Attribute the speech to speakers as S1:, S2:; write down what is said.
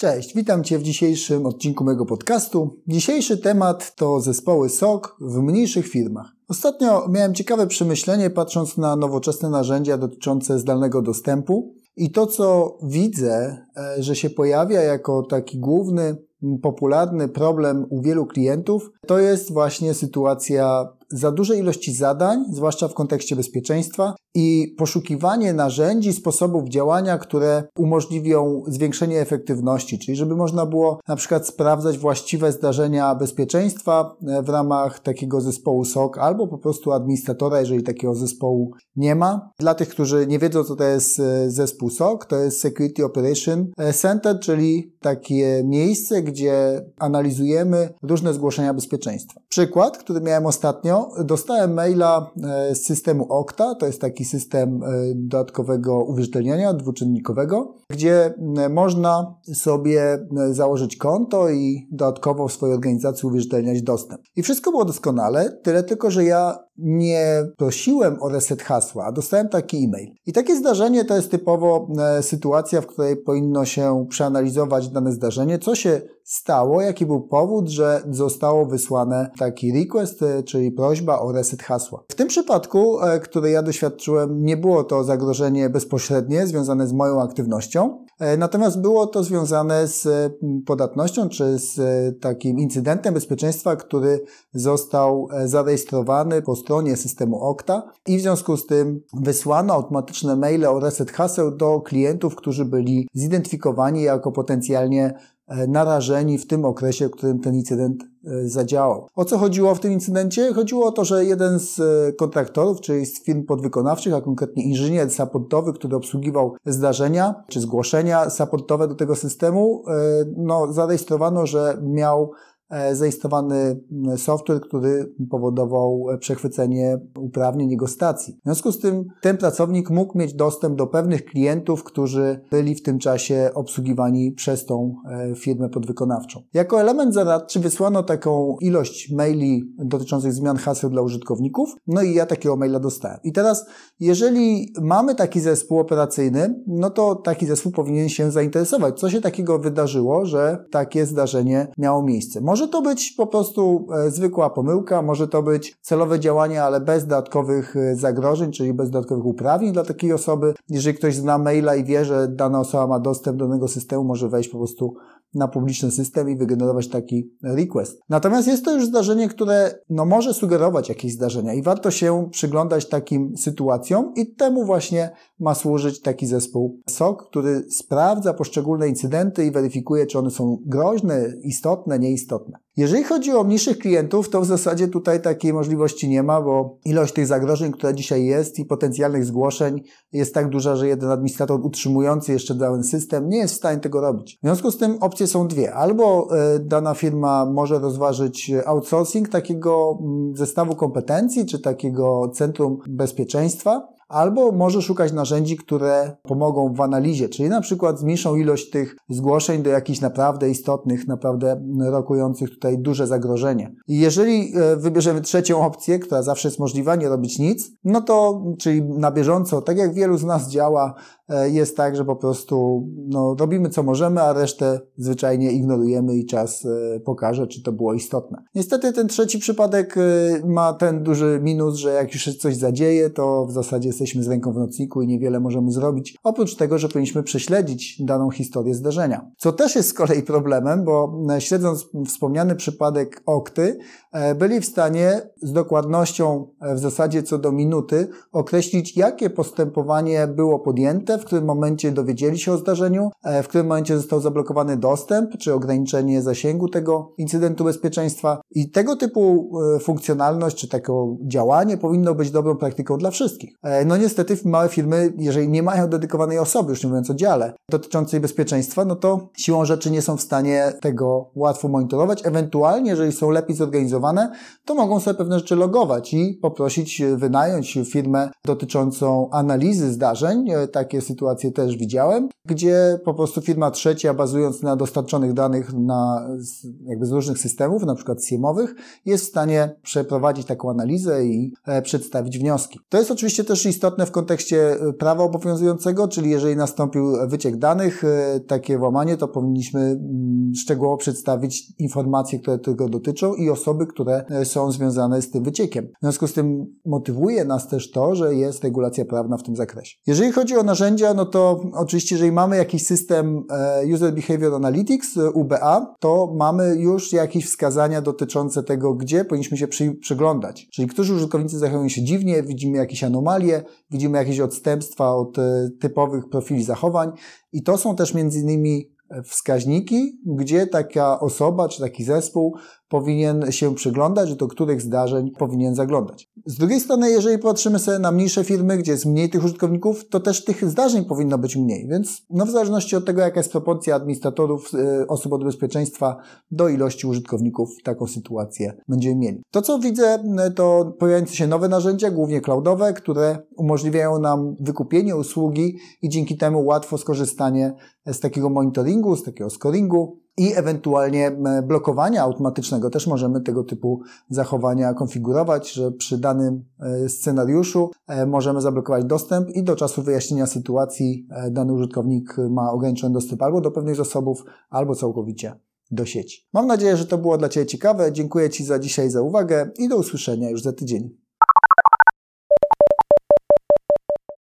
S1: Cześć, witam Cię w dzisiejszym odcinku mojego podcastu. Dzisiejszy temat to zespoły SOC w mniejszych firmach. Ostatnio miałem ciekawe przemyślenie patrząc na nowoczesne narzędzia dotyczące zdalnego dostępu i to, co widzę, e, że się pojawia jako taki główny, popularny problem u wielu klientów, to jest właśnie sytuacja za dużej ilości zadań, zwłaszcza w kontekście bezpieczeństwa, i poszukiwanie narzędzi, sposobów działania, które umożliwią zwiększenie efektywności, czyli żeby można było na przykład sprawdzać właściwe zdarzenia bezpieczeństwa e, w ramach takiego zespołu SOC albo po prostu administratora, jeżeli takiego zespołu nie ma. Dla tych, którzy nie wiedzą, co to jest e, zespół SOC, to jest Security Operation Center, czyli takie miejsce, gdzie analizujemy różne zgłoszenia bezpieczeństwa. Przykład, który miałem ostatnio, dostałem maila e, z systemu Okta, to jest taki system e, dodatkowego uwierzytelniania dwuczynnikowego, gdzie można sobie założyć konto i dodatkowo w swojej organizacji uwierzytelniać dostęp. I wszystko było doskonale, tyle tylko, że ja nie prosiłem o reset hasła, a dostałem taki e-mail. I takie zdarzenie to jest typowo e, sytuacja, w której powinno się przeanalizować dane zdarzenie, co się stało, jaki był powód, że zostało wysłane taki request, e, czyli prośba o reset hasła. W tym przypadku, e, który ja doświadczyłem, nie było to zagrożenie bezpośrednie związane z moją aktywnością, natomiast było to związane z podatnością czy z takim incydentem bezpieczeństwa, który został zarejestrowany po stronie systemu Okta i w związku z tym wysłano automatyczne maile o reset haseł do klientów, którzy byli zidentyfikowani jako potencjalnie e, narażeni w tym okresie, w którym ten incydent e, zadziałał. O co chodziło w tym incydencie? Chodziło o to, że jeden z e, kontraktorów, czyli z firm podwykonawczych, a konkretnie inżynier supportowy, który obsługiwał zdarzenia czy zgłoszenia supportowe do tego systemu, no, zarejestrowano, że miał E, zainstalowany software, który powodował przechwycenie uprawnień jego stacji. W związku z tym ten pracownik mógł mieć dostęp do pewnych klientów, którzy byli w tym czasie obsługiwani przez tą e, firmę podwykonawczą. Jako element zaradczy wysłano taką ilość maili dotyczących zmian haseł dla użytkowników, no i ja takiego maila dostałem. I teraz, jeżeli mamy taki zespół operacyjny, no to taki zespół powinien się zainteresować, co się takiego wydarzyło, że takie zdarzenie miało miejsce. Może może to być po prostu e, zwykła pomyłka, może to być celowe działanie, ale bez dodatkowych e, zagrożeń, czyli bez dodatkowych uprawnień dla takiej osoby. Jeżeli ktoś zna maila i wie, że dana osoba ma dostęp do danego systemu, może wejść po prostu na publiczny system i wygenerować taki request. Natomiast jest to już zdarzenie, które no, może sugerować jakieś zdarzenia i warto się przyglądać takim sytuacjom i temu właśnie ma służyć taki zespół SOC, który sprawdza poszczególne incydenty i weryfikuje, czy one są groźne, istotne, nieistotne. Jeżeli chodzi o mniejszych klientów, to w zasadzie tutaj takiej możliwości nie ma, bo ilość tych zagrożeń, która dzisiaj jest i potencjalnych zgłoszeń jest tak duża, że jeden administrator utrzymujący jeszcze dany system nie jest w stanie tego robić. W związku z tym opcje są dwie. Albo e, dana firma może rozważyć outsourcing takiego mm, zestawu kompetencji, czy takiego centrum bezpieczeństwa, albo może szukać narzędzi, które pomogą w analizie, czyli na przykład zmniejszą ilość tych zgłoszeń do jakichś naprawdę istotnych, naprawdę rokujących tutaj duże zagrożenie. I jeżeli e, wybierzemy trzecią opcję, która zawsze jest możliwa, nie robić nic, no to, czyli na bieżąco, tak jak wielu z nas działa, e, jest tak, że po prostu no, robimy co możemy, a resztę zwyczajnie ignorujemy i czas e, pokaże, czy to było istotne. Niestety ten trzeci przypadek ma ten duży minus, że jak już coś zadzieje, to w zasadzie jesteśmy z ręką w nocniku i niewiele możemy zrobić, oprócz tego, że powinniśmy prześledzić daną historię zdarzenia. Co też jest z kolei problemem, bo e, śledząc wspomniany przypadek Okty, e, byli w stanie z dokładnością e, w zasadzie co do minuty określić, jakie postępowanie było podjęte, w którym momencie dowiedzieli się o zdarzeniu, w którym momencie został zablokowany dostęp, czy ograniczenie zasięgu tego incydentu bezpieczeństwa. I tego typu funkcjonalność, czy takie działanie powinno być dobrą praktyką dla wszystkich. No niestety małe firmy, jeżeli nie mają dedykowanej osoby, już nie mówiąc o dziale, dotyczącej bezpieczeństwa, no to siłą rzeczy nie są w stanie tego łatwo monitorować. Ewentualnie, jeżeli są lepiej zorganizowane, to mogą sobie pewne rzeczy logować i poprosić, wynająć firmę dotyczącą analizy zdarzeń. E, takie sytuacje też widziałem, gdzie po prostu firma trzecia, bazując na dostarczonych danych na, jakby z różnych systemów, na przykład SIEM-owych, jest w stanie przeprowadzić taką analizę i e, przedstawić wnioski. To jest oczywiście też istotne, istotne w kontekście prawa obowiązującego, czyli jeżeli nastąpił wyciek danych, takie włamanie, to powinniśmy mm, szczegółowo przedstawić informacje, które tego dotyczą i osoby, które są związane z tym wyciekiem. W związku z tym motywuje nas też to, że jest regulacja prawna w tym zakresie. Jeżeli chodzi o narzędzia, no to oczywiście, jeżeli mamy jakiś system User Behavior Analytics, UBA, to mamy już jakieś wskazania dotyczące tego, gdzie powinniśmy się przy, przyglądać. Czyli którzy użytkownicy zachowują się dziwnie, widzimy jakieś anomalie, widzimy jakieś odstępstwa od e, typowych profili zachowań i to są też między innymi wskaźniki, gdzie taka osoba czy taki zespół powinien się przyglądać, do których zdarzeń powinien zaglądać. Z drugiej strony, jeżeli patrzymy sobie na mniejsze firmy, gdzie jest mniej tych użytkowników, to też tych zdarzeń powinno być mniej, więc no w zależności od tego, jaka jest proporcja administratorów, y, osób od bezpieczeństwa do ilości użytkowników, taką sytuację będziemy mieli. To, co widzę, y, to pojawiające się nowe narzędzia, głównie cloudowe, które umożliwiają nam wykupienie usługi i dzięki temu łatwo skorzystanie z takiego monitoringu, z takiego scoringu, i ewentualnie blokowania automatycznego. Też możemy tego typu zachowania konfigurować, że przy danym e, scenariuszu e, możemy zablokować dostęp i do czasu wyjaśnienia sytuacji e, dany użytkownik ma ograniczony dostęp albo do pewnych zasobów, albo całkowicie do sieci. Mam nadzieję, że to było dla Ciebie ciekawe. Dziękuję Ci za dzisiaj za uwagę i do usłyszenia już za tydzień.